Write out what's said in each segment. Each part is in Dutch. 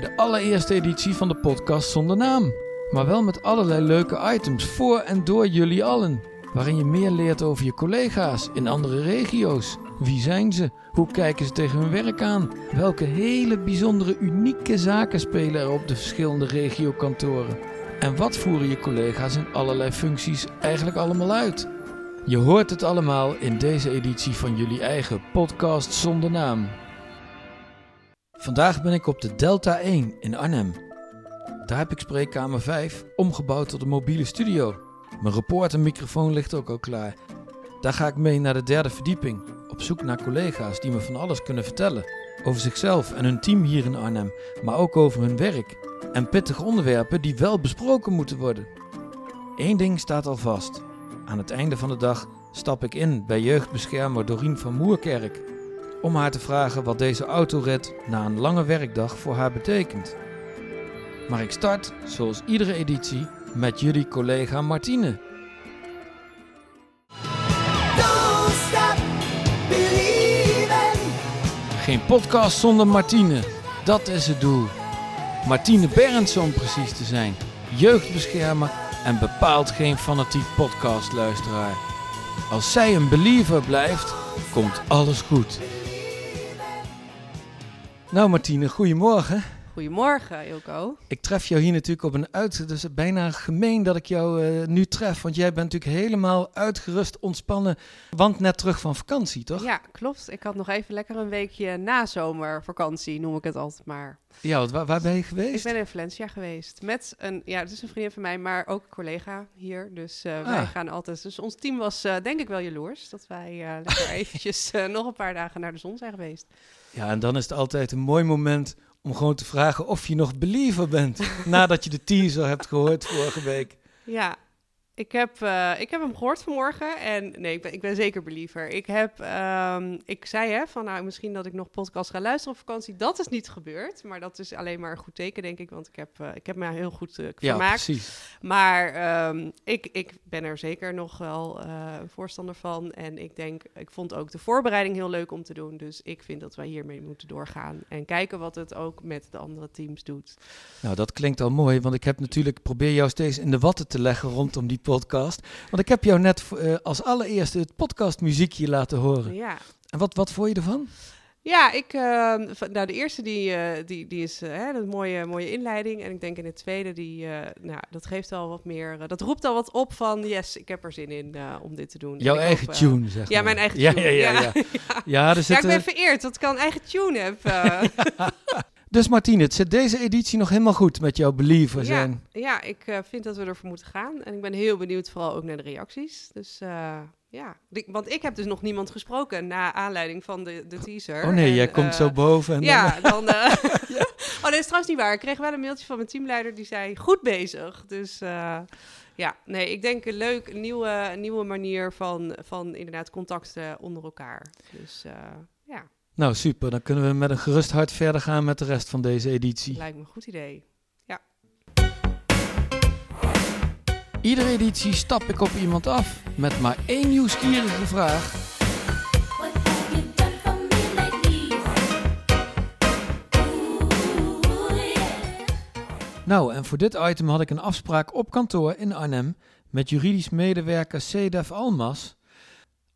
de allereerste editie van de podcast zonder naam. Maar wel met allerlei leuke items voor en door jullie allen. Waarin je meer leert over je collega's in andere regio's. Wie zijn ze? Hoe kijken ze tegen hun werk aan? Welke hele bijzondere, unieke zaken spelen er op de verschillende regiokantoren? En wat voeren je collega's in allerlei functies eigenlijk allemaal uit? Je hoort het allemaal in deze editie van jullie eigen podcast zonder naam. Vandaag ben ik op de Delta 1 in Arnhem. Daar heb ik spreekkamer 5 omgebouwd tot een mobiele studio. Mijn reportermicrofoon ligt ook al klaar. Daar ga ik mee naar de derde verdieping, op zoek naar collega's die me van alles kunnen vertellen. Over zichzelf en hun team hier in Arnhem, maar ook over hun werk. En pittige onderwerpen die wel besproken moeten worden. Eén ding staat al vast. Aan het einde van de dag stap ik in bij jeugdbeschermer Dorien van Moerkerk. Om haar te vragen wat deze autorit na een lange werkdag voor haar betekent. Maar ik start, zoals iedere editie, met jullie collega Martine. Stop. Geen podcast zonder Martine. Dat is het doel. Martine Berends om precies te zijn. Jeugdbeschermer en bepaald geen fanatiek podcastluisteraar. Als zij een believer blijft, komt alles goed. Nou Martine, goedemorgen. Goedemorgen, Ilko. Ik tref jou hier natuurlijk op een uit... Dus bijna gemeen dat ik jou eh, nu tref. Want jij bent natuurlijk helemaal uitgerust, ontspannen. Want net terug van vakantie, toch? Ja, klopt. Ik had nog even lekker een weekje na zomervakantie, noem ik het altijd maar. Ja, waar, waar ben je Ik geweest? ben in Valencia geweest met een, ja, het is een vriendin van mij, maar ook een collega hier. Dus eh, Ah. wij gaan altijd, dus ons team was eh, denk ik wel jaloers dat wij lekker eventjes nog een paar dagen naar de zon zijn geweest. Ja, en dan is het altijd een mooi moment om gewoon te vragen of je nog believer bent. nadat je de teaser hebt gehoord vorige week. Ja, ik heb, eh, ik heb hem gehoord vanmorgen en nee, ik ben, ik ben zeker believer. Ik heb, ehm, ik zei hè, van nou misschien dat ik nog podcast ga luisteren op vakantie. Dat is niet gebeurd, maar dat is alleen maar een goed teken denk ik, want ik heb, eh, ik heb me heel goed Ja, vermaakt. precies. Maar ehm, ik, ik ben er zeker nog wel een voorstander van. En ik denk, ik vond ook de voorbereiding heel leuk om te doen. Dus ik vind dat wij hiermee moeten doorgaan. En kijken wat het ook met de andere teams doet. Nou, dat klinkt al mooi, want ik heb natuurlijk probeer jou steeds in de watten te leggen rondom die podcast. Want ik heb jou net eh, als allereerste het podcastmuziekje laten horen. Ja. En wat, wat vond je ervan? Ja, ik, van- nou, de eerste die, eh, die, die is eh, hè, een mooie, mooie inleiding. En ik denk in de tweede, die, nou, dat geeft al wat meer, dat roept al wat op van, yes, ik heb er zin in om dit te doen. En Jouw eigen hoop, tune, zeg ja, maar. mijn eigen Ja, tune, Ja, ja, ja. ja. ja. Ja, zit, ik ben vereerd dat ik al een eigen tune heb. eh. Dus Martine, het zit deze editie nog helemaal goed met jouw believer zijn. Ja, ja ik eh, vind dat we ervoor moeten gaan. En ik ben heel benieuwd vooral ook naar de reacties. Dus eh, ja, want ik heb dus nog niemand gesproken na aanleiding van de, de teaser. Oh nee, En, jij komt eh, zo boven. En dan- Ja, dan... eh, oh, dat is trouwens niet waar. Ik kreeg wel een mailtje van mijn teamleider die zei, goed bezig. Dus eh, ja, nee, ik denk een leuk, een nieuwe, een nieuwe manier van, van inderdaad contacten onder elkaar. Dus eh, ja, Nou, super. Dan kunnen we met een gerust hart verder gaan met de rest van deze editie. lijkt me een goed idee. Iedere editie stap ik op iemand af met maar één nieuwsgierige vraag. Nou, en voor dit item had ik een afspraak op kantoor in Arnhem met juridisch medewerker Cedef Almas.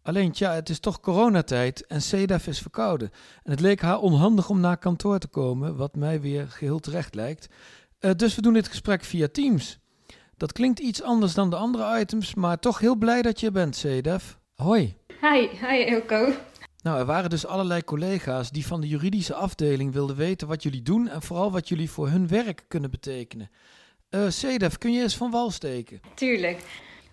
Alleen tja, het is toch coronatijd en Cedef is verkouden. En het leek haar onhandig om naar kantoor te komen, wat mij weer geheel terecht lijkt. Eh, dus we doen dit gesprek via Teams. Dat klinkt iets anders dan de andere items, maar toch heel blij dat je er bent, Cedef. Hoi. Hi, hi Ilko. Nou, er waren dus allerlei collega's die van de juridische afdeling wilden weten wat jullie doen en vooral wat jullie voor hun werk kunnen betekenen. Cedef, kun je eens van wal steken? Tuurlijk.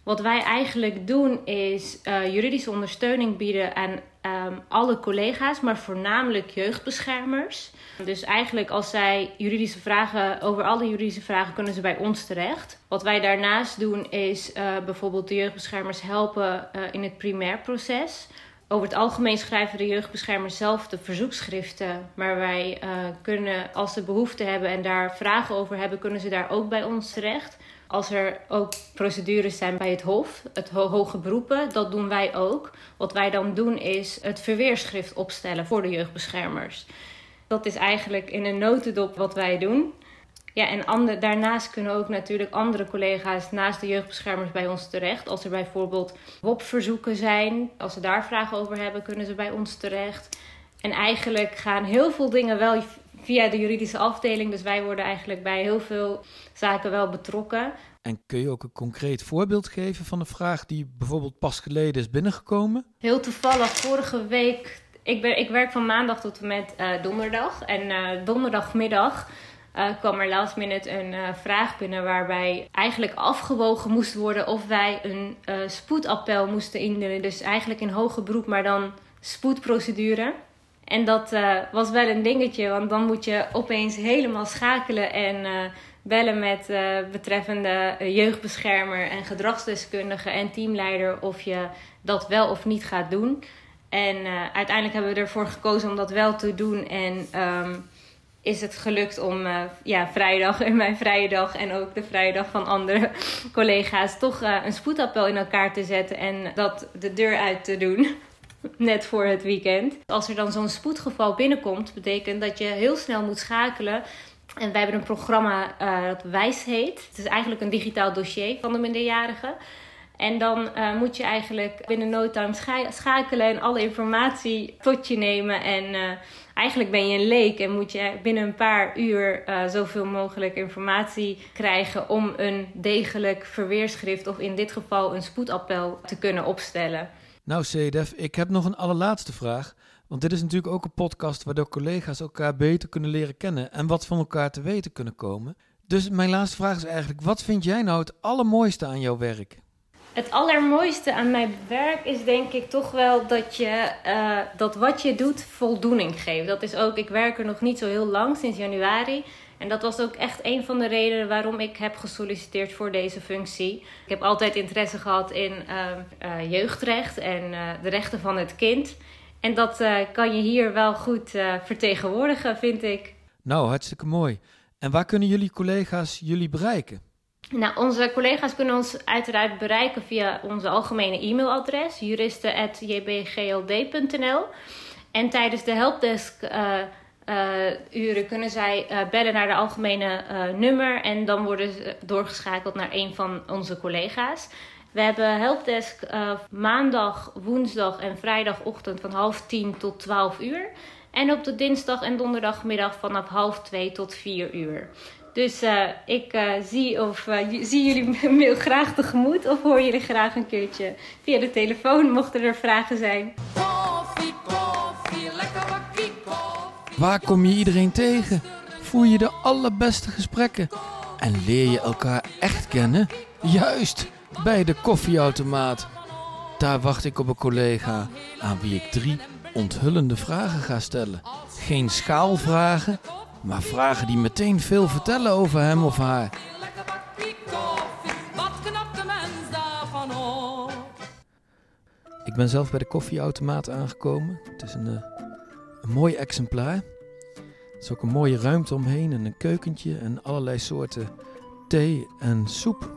Wat wij eigenlijk doen is eh, juridische ondersteuning bieden aan ehm, alle collega's, maar voornamelijk jeugdbeschermers. Dus eigenlijk als zij juridische vragen, over alle juridische vragen kunnen ze bij ons terecht. Wat wij daarnaast doen is eh, bijvoorbeeld de jeugdbeschermers helpen eh, in het primairproces. Over het algemeen schrijven de jeugdbeschermers zelf de verzoekschriften. Maar wij kunnen, als ze behoefte hebben en daar vragen over hebben, kunnen ze daar ook bij ons terecht. Als er ook procedures zijn bij het Hof, het ho- hoge beroepen, dat doen wij ook. Wat wij dan doen is het verweerschrift opstellen voor de jeugdbeschermers. Dat is eigenlijk in een notendop wat wij doen. Ja, en daarnaast kunnen ook natuurlijk andere collega's naast de jeugdbeschermers bij ons terecht. Als er bijvoorbeeld WOP-verzoeken zijn, als ze daar vragen over hebben, kunnen ze bij ons terecht. En eigenlijk gaan heel veel dingen wel via de juridische afdeling. Dus wij worden eigenlijk bij heel veel zaken wel betrokken. En kun je ook een concreet voorbeeld geven van een vraag die bijvoorbeeld pas geleden is binnengekomen? Heel toevallig, vorige week. Ik, ben, ik werk van maandag tot en met eh, donderdag. En eh, donderdagmiddag eh, kwam er last minute een vraag binnen waarbij eigenlijk afgewogen moest worden of wij een spoedappel moesten indienen. Dus eigenlijk in hoger beroep, maar dan spoedprocedure. En dat eh, was wel een dingetje, want dan moet je opeens helemaal schakelen en eh, bellen met eh, betreffende jeugdbeschermer en gedragsdeskundige en teamleider of je dat wel of niet gaat doen. En uiteindelijk hebben we ervoor gekozen om dat wel te doen. En ehm, is het gelukt om ja, vrijdag en mijn vrije dag en ook de vrije dag van andere collega's toch een spoedappel in elkaar te zetten en dat de deur uit te doen. Net voor het weekend. Als er dan zo'n spoedgeval binnenkomt, betekent dat je heel snel moet schakelen. En wij hebben een programma eh, dat Wijs heet. Het is eigenlijk een digitaal dossier van de minderjarigen. En dan eh, moet je eigenlijk binnen no time scha- schakelen en alle informatie tot je nemen. En eh, eigenlijk ben je een leek en moet je binnen een paar uur zoveel mogelijk informatie krijgen om een degelijk verweerschrift of in dit geval een spoedappel te kunnen opstellen. Nou, Cedef, ik heb nog een allerlaatste vraag. Want dit is natuurlijk ook een podcast waardoor collega's elkaar beter kunnen leren kennen en wat van elkaar te weten kunnen komen. Dus mijn laatste vraag is eigenlijk: wat vind jij nou het allermooiste aan jouw werk? Het allermooiste aan mijn werk is denk ik toch wel dat, je, eh, dat wat je doet voldoening geeft. Dat is ook, ik werk er nog niet zo heel lang, sinds januari. En dat was ook echt een van de redenen waarom ik heb gesolliciteerd voor deze functie. Ik heb altijd interesse gehad in ehm, eh, jeugdrecht en eh, de rechten van het kind. En dat eh, kan je hier wel goed vertegenwoordigen, vind ik. Nou, hartstikke mooi. En waar kunnen jullie collega's jullie bereiken? Nou, onze collega's kunnen ons uiteraard bereiken via onze algemene e-mailadres juristen.jbgld.nl. En tijdens de helpdesk uren kunnen zij eh, bellen naar de algemene eh, nummer en dan worden ze doorgeschakeld naar een van onze collega's. We hebben helpdesk eh, maandag, woensdag en vrijdagochtend van half tien tot 12 uur. En op de dinsdag en donderdagmiddag vanaf half twee tot 4 uur. Dus eh, ik eh, zie, of, eh, zie jullie mail graag tegemoet of hoor jullie graag een keertje via de telefoon, mochten er vragen zijn. Waar kom je iedereen tegen? Voer je de allerbeste gesprekken? En leer je elkaar echt kennen? Juist, bij de koffieautomaat. Daar wacht ik op een collega aan wie ik drie onthullende vragen ga stellen. Geen schaalvragen, maar vragen die meteen veel vertellen over hem of haar. Ik ben zelf bij de koffieautomaat aangekomen. Het is een, eh, een mooi exemplaar. Er is ook een mooie ruimte omheen en een keukentje en allerlei soorten thee en soep.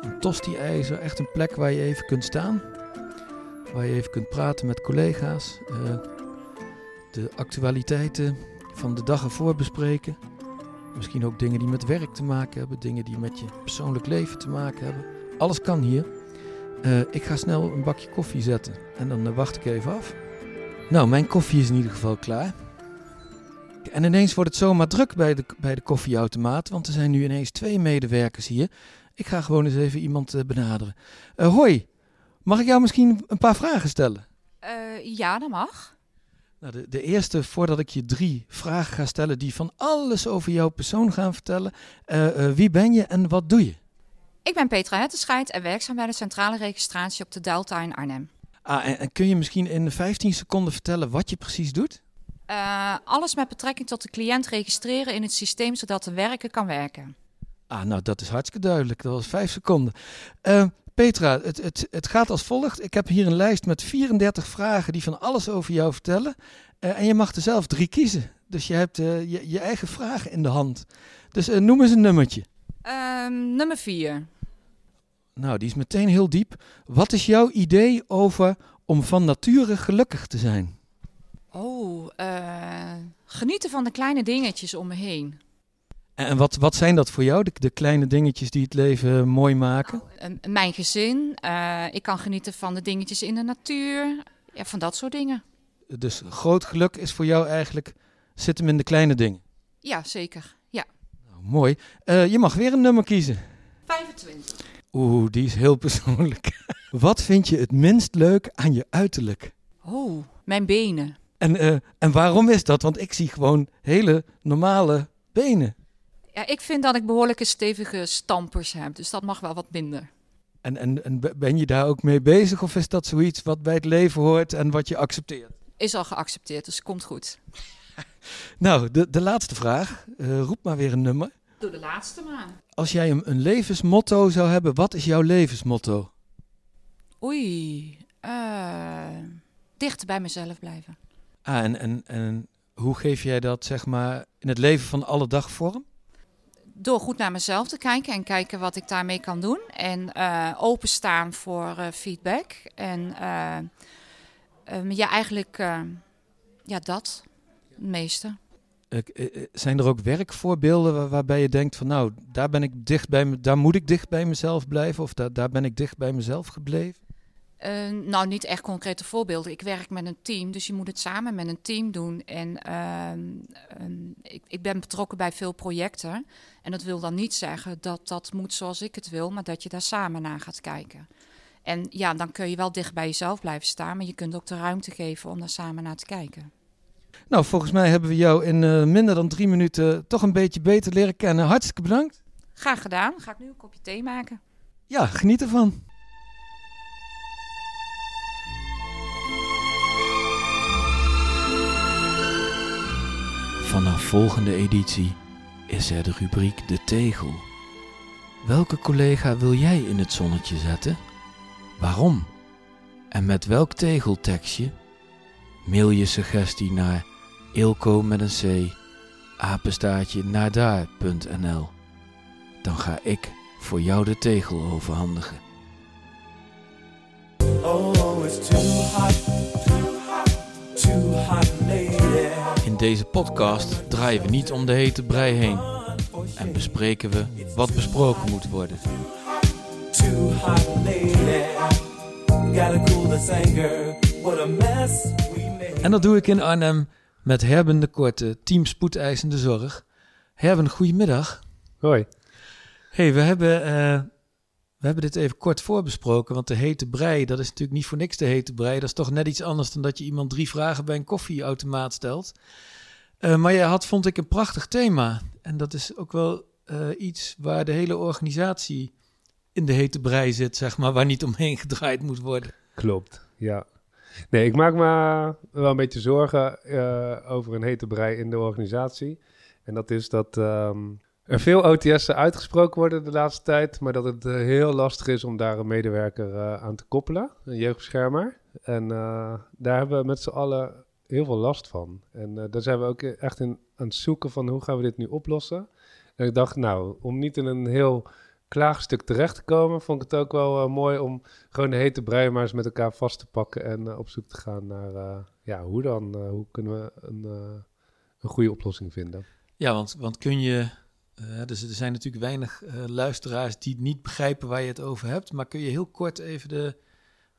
Een tosti-ijzer, echt een plek waar je even kunt staan. Waar je even kunt praten met collega's. eh, de actualiteiten van de dag ervoor bespreken. Misschien ook dingen die met werk te maken hebben, dingen die met je persoonlijk leven te maken hebben. Alles kan hier. Eh, ik ga snel een bakje koffie zetten en dan eh, wacht ik even af. Nou, mijn koffie is in ieder geval klaar. En ineens wordt het zomaar druk bij de, bij de koffieautomaat, want er zijn nu ineens twee medewerkers hier. Ik ga gewoon eens even iemand eh, benaderen. Eh, hoi, mag ik jou misschien een paar vragen stellen? Eh, ja, dat mag. Nou, de, de eerste, voordat ik je drie vragen ga stellen die van alles over jouw persoon gaan vertellen. Wie ben je en wat doe je? Ik ben Petra Hettenscheid en werkzaam bij de centrale registratie op de Delta in Arnhem. Ah, en, en kun je misschien in 15 seconden vertellen wat je precies doet? Eh, alles met betrekking tot de cliënt registreren in het systeem zodat de werker kan werken. Ah, nou, dat is hartstikke duidelijk. Dat was vijf seconden. Eh, Petra, het, het, het gaat als volgt. Ik heb hier een lijst met 34 vragen die van alles over jou vertellen. Eh, en je mag er zelf drie kiezen. Dus je hebt je, je eigen vragen in de hand. Dus noem eens een nummertje. Ehm, nummer 4. Nou, die is meteen heel diep. Wat is jouw idee over om van nature gelukkig te zijn? Oh, eh, Genieten van de kleine dingetjes om me heen. En wat, wat zijn dat voor jou, de, de kleine dingetjes die het leven mooi maken? En mijn gezin, eh, ik kan genieten van de dingetjes in de natuur. Ja, van dat soort dingen. Dus groot geluk is voor jou eigenlijk, zit hem in de kleine dingen. Ja, zeker. Ja. Nou, mooi. Eh, je mag weer een nummer kiezen. 25. Oeh, die is heel persoonlijk. Wat vind je het minst leuk aan je uiterlijk? Oh, mijn benen. En, eh, en waarom is dat? Want ik zie gewoon hele normale benen. Ja, ik vind dat ik behoorlijke stevige stampers heb, dus dat mag wel wat minder. En, en, en be- ben je daar ook mee bezig of is dat zoiets wat bij het leven hoort en wat je accepteert? Is al geaccepteerd, dus komt goed. Nou, de, de laatste vraag. Eh, roep maar weer een nummer. Doe de laatste maar. Als jij een, een levensmotto zou hebben, wat is jouw levensmotto? Oei, eh, dicht bij mezelf blijven. Ah, en, en, en hoe geef jij dat, zeg maar, in het leven van alle dag vorm? Door goed naar mezelf te kijken en kijken wat ik daarmee kan doen. En eh, openstaan voor eh, feedback. En eh, ehm, ja, eigenlijk eh, ja, dat. Het meeste. Eh, eh, eh, zijn er ook werkvoorbeelden waar- waarbij je denkt van, nou, daar ben ik dicht bij me, daar moet ik dicht bij mezelf blijven of daar, daar ben ik dicht bij mezelf gebleven? Nou, niet echt concrete voorbeelden. Ik werk met een team, dus je moet het samen met een team doen. En ehm, ehm, ik, ik ben betrokken bij veel projecten. En dat wil dan niet zeggen dat dat moet zoals ik het wil, maar dat je daar samen naar gaat kijken. En ja, dan kun je wel dicht bij jezelf blijven staan, maar je kunt ook de ruimte geven om daar samen naar te kijken. Nou, volgens mij hebben we jou in eh, minder dan drie minuten toch een beetje beter leren kennen. Hartstikke bedankt. Graag gedaan. Ga ik nu een kopje thee maken. Ja, geniet ervan. Vanaf volgende editie is er de rubriek De Tegel. Welke collega wil jij in het zonnetje zetten? Waarom? En met welk tegeltekstje? Mail je suggestie naar ilko met een c apenstaartje naar daar.nl. Dan ga ik voor jou de tegel overhandigen. Oh, it's too hot, too hot, too hot, lady. In deze podcast draaien we niet om de hete brei heen en bespreken we wat besproken moet worden. Too hot, lady. Gotta cool this anger. What a mess. En dat doe ik in Arnhem met Herben de Korte, team spoedeisende zorg. Herben, goedemiddag. Hoi. hey, we hebben, eh, we hebben dit even kort voorbesproken, want de hete brei, dat is natuurlijk niet voor niks de hete brei. Dat is toch net iets anders dan dat je iemand drie vragen bij een koffieautomaat stelt. Eh, maar jij had, vond ik, een prachtig thema. En dat is ook wel eh, iets waar de hele organisatie in de hete brei zit, zeg maar, waar niet omheen gedraaid moet worden. Klopt, ja. Nee, ik maak me wel een beetje zorgen eh, over een hete brei in de organisatie. En dat is dat ehm, er veel OTS'en uitgesproken worden de laatste tijd, maar dat het eh, heel lastig is om daar een medewerker eh, aan te koppelen, een jeugdbeschermer. En daar hebben we met z'n allen heel veel last van. En daar zijn we ook echt in aan het zoeken van hoe gaan we dit nu oplossen. En ik dacht, nou, om niet in een heel klaagstuk terecht te komen, vond ik het ook wel eh, mooi om gewoon de hete brei maar eens met elkaar vast te pakken en eh, op zoek te gaan naar, eh, ja, hoe dan? Hoe kunnen we een, een goede oplossing vinden? Ja, want, want kun je. dus er zijn natuurlijk weinig luisteraars die niet begrijpen waar je het over hebt. Maar kun je heel kort even de,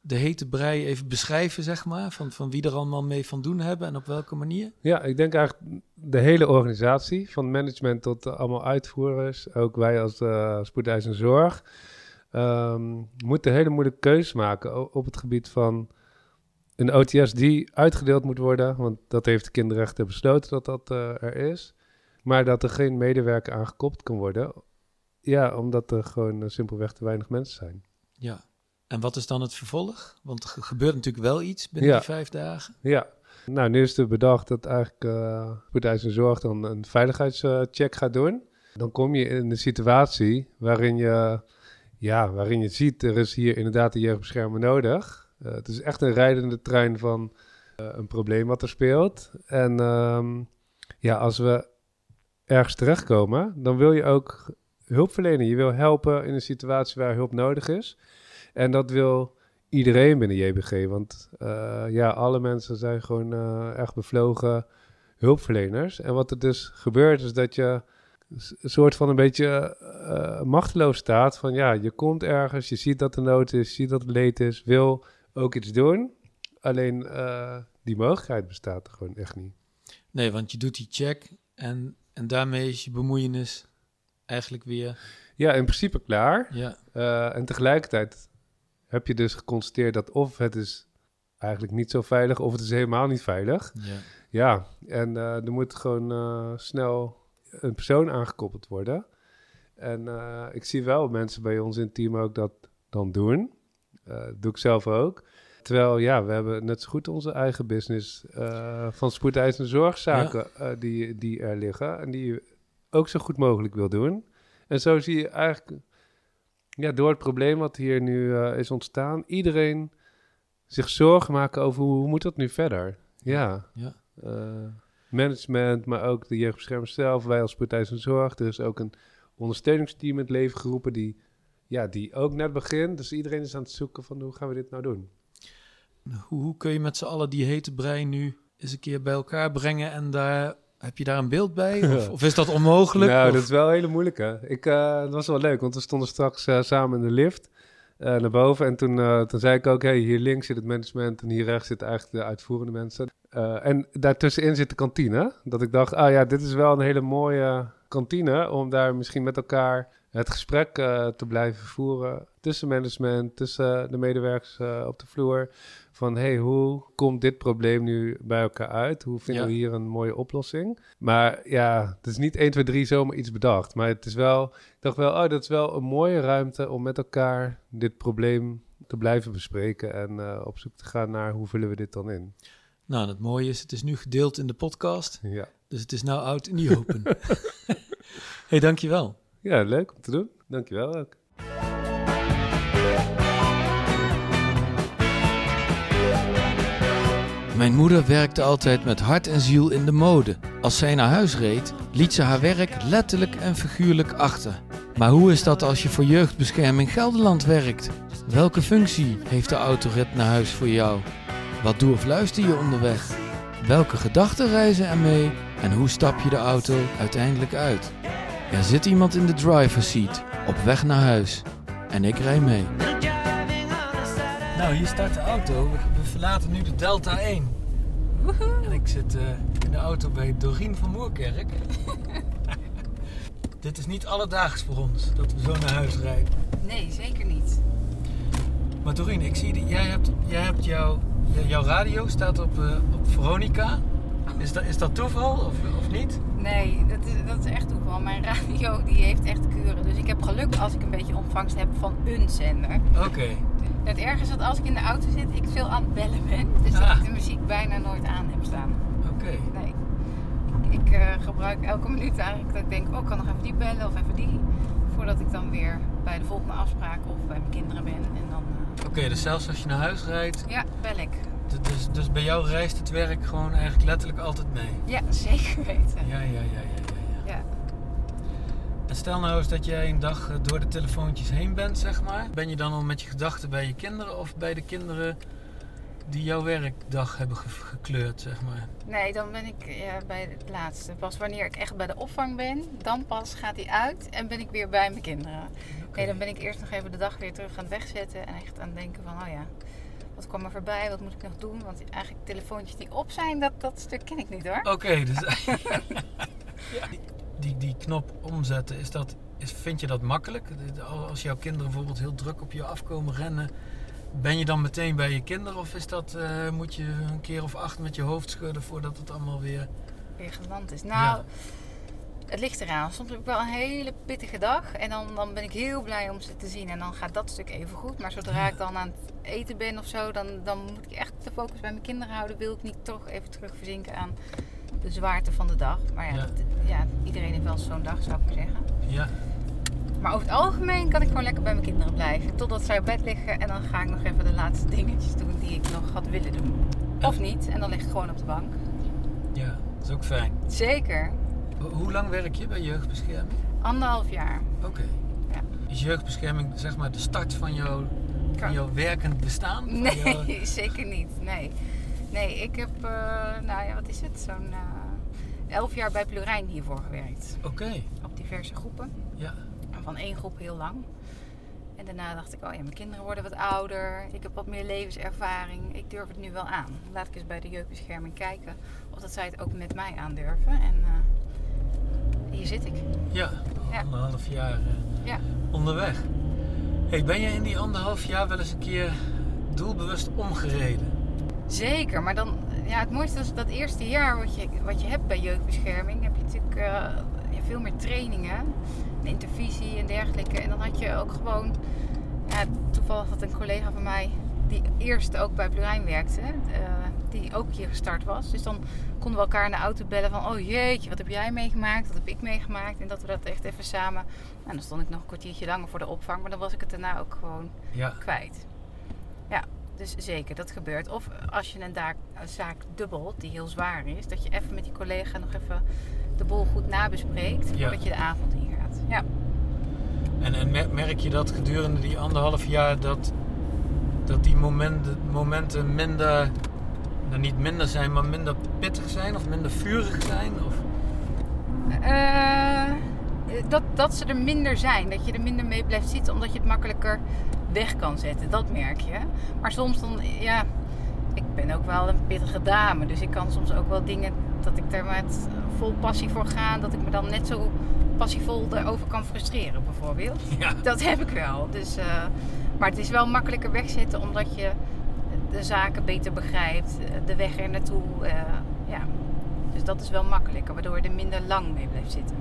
de hete brei even beschrijven, zeg maar? Van, van wie er allemaal mee van doen hebben en op welke manier? Ja, ik denk eigenlijk de hele organisatie, van management tot eh, allemaal uitvoerders, ook wij als uh, spoedeisende zorg, ehm, moeten hele moeilijke keuzes maken op het gebied van een OTS die uitgedeeld moet worden, want dat heeft de kinderrechten besloten dat dat eh, er is, maar dat er geen medewerker aan gekoppeld kan worden, ja, omdat er gewoon eh, simpelweg te weinig mensen zijn. Ja. En wat is dan het vervolg? Want er ge- gebeurt natuurlijk wel iets binnen Ja. die vijf dagen. Ja, nou nu is er bedacht dat eigenlijk uh, spoedeisende zorg dan een veiligheidscheck gaat doen. Dan kom je in een situatie waarin je, ja, waarin je ziet, er is hier inderdaad een jeugdbeschermer nodig. Uh, het is echt een rijdende trein van uh, een probleem wat er speelt. En um, ja, als we ergens terechtkomen, dan wil je ook hulp verlenen. Je wil helpen in een situatie waar hulp nodig is. En dat wil iedereen binnen JBG. Want uh, ja, alle mensen zijn gewoon uh, erg bevlogen hulpverleners. En wat er dus gebeurt is dat je een soort van een beetje eh, machteloos staat. Van ja, je komt ergens, je ziet dat er nood is, je ziet dat er leed is, wil ook iets doen. Alleen eh, die mogelijkheid bestaat er gewoon echt niet. Nee, want je doet die check en, en daarmee is je bemoeienis eigenlijk weer... Ja, in principe klaar. Ja, Eh, en tegelijkertijd heb je dus geconstateerd dat of het is eigenlijk niet zo veilig of het is helemaal niet veilig. ja. Ja, en eh, er moet gewoon eh, snel een persoon aangekoppeld worden. En eh, ik zie wel mensen bij ons in het team ook dat dan doen. Dat doe ik zelf ook. Terwijl, ja, we hebben net zo goed onze eigen business van spoedeisende zorgzaken die, die er liggen. En die je ook zo goed mogelijk wil doen. En zo zie je eigenlijk, ja, door het probleem wat hier nu eh, is ontstaan, iedereen zich zorgen maken over hoe, hoe moet dat nu verder. Ja. Ja. Eh, management, maar ook de jeugdbeschermers zelf, wij als spoedeisende zorg. Er is ook een ondersteuningsteam in het leven geroepen die, ja, die ook net begint. Dus iedereen is aan het zoeken van hoe gaan we dit nou doen. Hoe, hoe kun je met z'n allen die hete brei nu eens een keer bij elkaar brengen en daar... Heb je daar een beeld bij? Of, of is dat onmogelijk? nou, Of- dat is wel een hele moeilijke. Ik, eh, dat was wel leuk, want we stonden straks eh, samen in de lift eh, naar boven. En toen, toen zei ik ook, hey, hier links zit het management en hier rechts zitten eigenlijk de uitvoerende mensen. En daartussenin zit de kantine. Dat ik dacht, ah ja, dit is wel een hele mooie kantine om daar misschien met elkaar het gesprek eh, te blijven voeren. Tussen management, tussen de medewerkers eh, op de vloer. Van hey, hoe komt dit probleem nu bij elkaar uit? Hoe vinden Ja. we hier een mooie oplossing? Maar ja, het is niet 1, 2, 3 zomaar iets bedacht. Maar het is wel, ik dacht wel, oh, dat is wel een mooie ruimte om met elkaar dit probleem te blijven bespreken. En eh, op zoek te gaan naar hoe vullen we dit dan in. Nou, en het mooie is, het is nu gedeeld in de podcast. Ja, Dus het is nou oud in die open. hey, dankjewel. Ja leuk om te doen. Dankjewel ook. Mijn moeder werkte altijd met hart en ziel in de mode. Als zij naar huis reed, liet ze haar werk letterlijk en figuurlijk achter. Maar hoe is dat als je voor Jeugdbescherming Gelderland werkt? Welke functie heeft de autorit naar huis voor jou? Wat doe of luister je onderweg? Welke gedachten reizen er mee? En hoe stap je de auto uiteindelijk uit? Er zit iemand in de driver's seat, op weg naar huis. En ik rij mee. Nou, hier staat de auto. We, verlaten nu de Delta 1. En ik zit eh, in de auto bij Dorien van Moerkerk. Dit is niet alledaags voor ons, dat we zo naar huis rijden. Nee, zeker niet. Maar Dorien, ik zie dat jij hebt, jij hebt jouw, je- jouw radio staat op, eh, op Veronica. Is dat, is dat toeval of, of niet? Nee, dat is, dat is echt toeval. Mijn radio die heeft echt kuren. Dus ik heb geluk als ik een beetje ontvangst heb van een zender. Oké. Het erge is dat als ik in de auto zit, ik veel aan het bellen ben. Dus dat Ah. ik de muziek bijna nooit aan heb staan. Oké. Nee. Ik eh, gebruik elke minuut eigenlijk dat ik denk, oh, ik kan nog even die bellen of even die. Voordat ik dan weer bij de volgende afspraak of bij mijn kinderen ben. En dan, eh, Oké, dus zelfs als je naar huis rijdt, ja, bel ik. Dus, dus bij jou reist het werk gewoon eigenlijk letterlijk altijd mee. Ja, zeker weten. Ja, ja, ja, ja, ja. ja. En stel nou eens dat jij een dag eh, door de telefoontjes heen bent, zeg maar. Ben je dan al met je gedachten bij je kinderen of bij de kinderen die jouw werkdag hebben ge- gekleurd, zeg maar? Nee, dan ben ik ja, bij het laatste. Pas wanneer ik echt bij de opvang ben, dan pas gaat hij uit en ben ik weer bij mijn kinderen. Nee, dan ben ik eerst nog even de dag weer terug aan het wegzetten en echt aan het denken van, oh ja, wat kwam er voorbij, wat moet ik nog doen? Want eigenlijk telefoontjes die op zijn, dat, dat stuk ken ik niet hoor. Oké, dus die, die, die knop omzetten, is dat, is, vind je dat makkelijk? Als jouw kinderen bijvoorbeeld heel druk op je afkomen rennen, ben je dan meteen bij je kinderen? Of is dat, eh, moet je een keer of acht met je hoofd schudden voordat het allemaal weer... Weer geland is. Nou, Ja. Het ligt eraan. Soms heb ik wel een hele pittige dag en dan, dan ben ik heel blij om ze te zien en dan gaat dat stuk even goed. Maar zodra ik dan aan het eten ben of zo, dan, dan moet ik echt de focus bij mijn kinderen houden. Wil ik niet toch even terug verzinken aan de zwaarte van de dag. Maar ja, Ja. dat- ja iedereen heeft wel zo'n dag, zou ik maar zeggen. Ja, Maar over het algemeen kan ik gewoon lekker bij mijn kinderen blijven. Totdat zij op bed liggen en dan ga ik nog even de laatste dingetjes doen die ik nog had willen doen. Of niet, en dan lig ik gewoon op de bank. ja, dat is ook fijn. Zeker. Ho- Hoe lang werk je bij jeugdbescherming? Anderhalf jaar. Oké. Ja. Is jeugdbescherming zeg maar de start van jouw, van jouw werkend bestaan? Van jouw- Nee, zeker niet. Nee. Nee, ik heb, eh, nou ja, wat is het? Zo'n, eh, elf jaar bij Plurijn hiervoor gewerkt. Oké, Op diverse groepen. ja. Van één groep heel lang. En daarna dacht ik, oh ja, mijn kinderen worden wat ouder. Ik heb wat meer levenservaring. Ik durf het nu wel aan. Laat ik eens bij de jeugdbescherming kijken of dat zij het ook met mij aandurven. En eh, hier zit ik. Ja, Ja. anderhalf jaar eh, Ja. onderweg. Hey, ben je in die anderhalf jaar wel eens een keer doelbewust omgereden? Zeker, maar dan, ja, het mooiste is dat eerste jaar wat je, wat je hebt bij jeugdbescherming, heb je natuurlijk eh, veel meer trainingen, en intervisie en dergelijke. En dan had je ook gewoon, ja, toevallig had een collega van mij, die eerst ook bij Plurijn werkte, eh, die ook hier gestart was. Dus dan konden we elkaar in de auto bellen van, oh jeetje, wat heb jij meegemaakt, wat heb ik meegemaakt. En dat we dat echt even samen, en dan stond ik nog een kwartiertje langer voor de opvang, maar dan was ik het daarna ook gewoon Ja. kwijt. Ja, dus zeker, dat gebeurt. Of als je een, daak- een zaak dubbelt die heel zwaar is, dat je even met die collega nog even de boel goed nabespreekt Ja. voordat je de avond ingaat. Ja. En, en mer- merk je dat gedurende die anderhalf jaar dat, dat die momenten, momenten minder, nou niet minder zijn, maar minder pittig zijn of minder vurig zijn? Of? Eh, dat, dat ze er minder zijn, dat je er minder mee blijft zitten, omdat je het makkelijker weg kan zetten. Dat merk je. Maar soms dan, ja, ik ben ook wel een pittige dame, dus ik kan soms ook wel dingen dat ik er met vol passie voor ga, dat ik me dan net zo passievol erover kan frustreren, bijvoorbeeld. Ja. Dat heb ik wel. Dus, eh, maar het is wel makkelijker wegzetten omdat je de zaken beter begrijpt, de weg er naartoe. eh, ja. Dus dat is wel makkelijker, waardoor je er minder lang mee blijft zitten.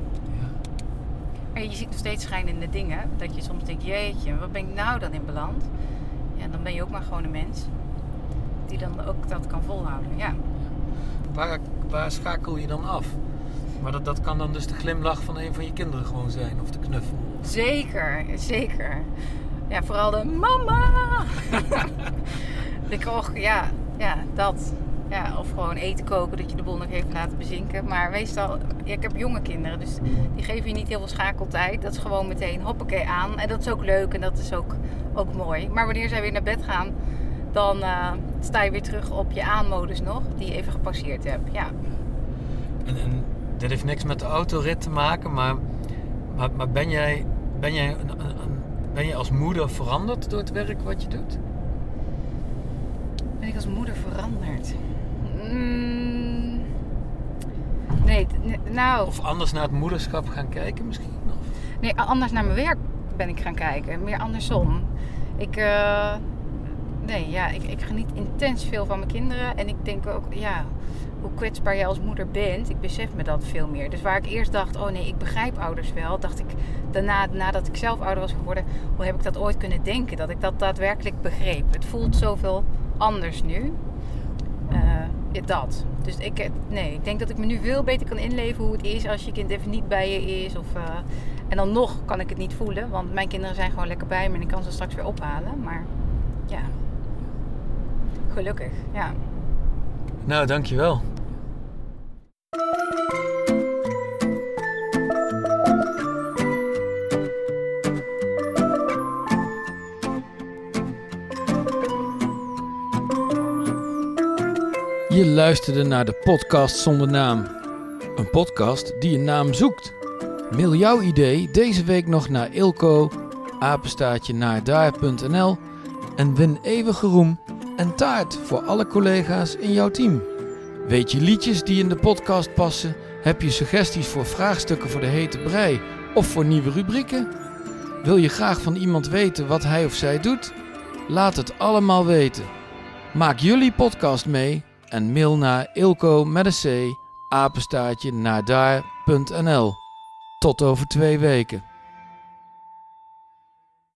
Maar je ziet nog steeds schijnende dingen. Dat je soms denkt, jeetje, wat ben ik nou dan in beland? Ja, dan ben je ook maar gewoon een mens. Die dan ook dat kan volhouden. Ja, Waar, waar schakel je dan af? Maar dat, dat kan dan dus de glimlach van een van je kinderen gewoon zijn, of de knuffel. zeker, zeker. Ja, vooral de mama. ik och, ja, ja, dat. Ja, of gewoon eten koken, dat je de boel nog even bezinken. Maar meestal, ja, ik heb jonge kinderen, dus die geven je niet heel veel schakeltijd. Dat is gewoon meteen hoppakee aan. En dat is ook leuk en dat is ook, ook mooi. Maar wanneer zij weer naar bed gaan, dan eh, sta je weer terug op je aanmodus nog, die je even gepasseerd hebt. Ja. En, en dit heeft niks met de autorit te maken, maar, maar, ben jij, ben jij een, een- ben je als moeder veranderd door het werk wat je doet? Ben ik als moeder veranderd? Mm, nee, nou, Of anders naar het moederschap gaan kijken misschien? Of? nee, anders naar mijn werk ben ik gaan kijken. Meer andersom. Ik, eh, nee, ja, ik, ik geniet intens veel van mijn kinderen. En ik denk ook, ja, hoe kwetsbaar je als moeder bent. Ik besef me dat veel meer. Dus waar ik eerst dacht, oh nee, ik begrijp ouders wel. Dacht ik daarna, nadat ik zelf ouder was geworden, hoe heb ik dat ooit kunnen denken? Dat ik dat daadwerkelijk begreep. Het voelt zoveel anders nu. Eh, dat. Dus ik, eh, nee, ik denk dat ik me nu veel beter kan inleven hoe het is als je kind even niet bij je is. Of, eh, en dan nog kan ik het niet voelen, want mijn kinderen zijn gewoon lekker bij me en ik kan ze straks weer ophalen. Maar ja, gelukkig, ja. Nou, dankjewel. Je luisterde naar de podcast zonder naam. Een podcast die een naam zoekt. Mail jouw idee deze week nog naar ilko, apenstaartje naar en win eeuwige roem en taart voor alle collega's in jouw team. Weet je liedjes die in de podcast passen? Heb je suggesties voor vraagstukken voor de hete brei of voor nieuwe rubrieken? Wil je graag van iemand weten wat hij of zij doet? Laat het allemaal weten. Maak jullie podcast mee en mail naar ilko met. Tot over twee weken.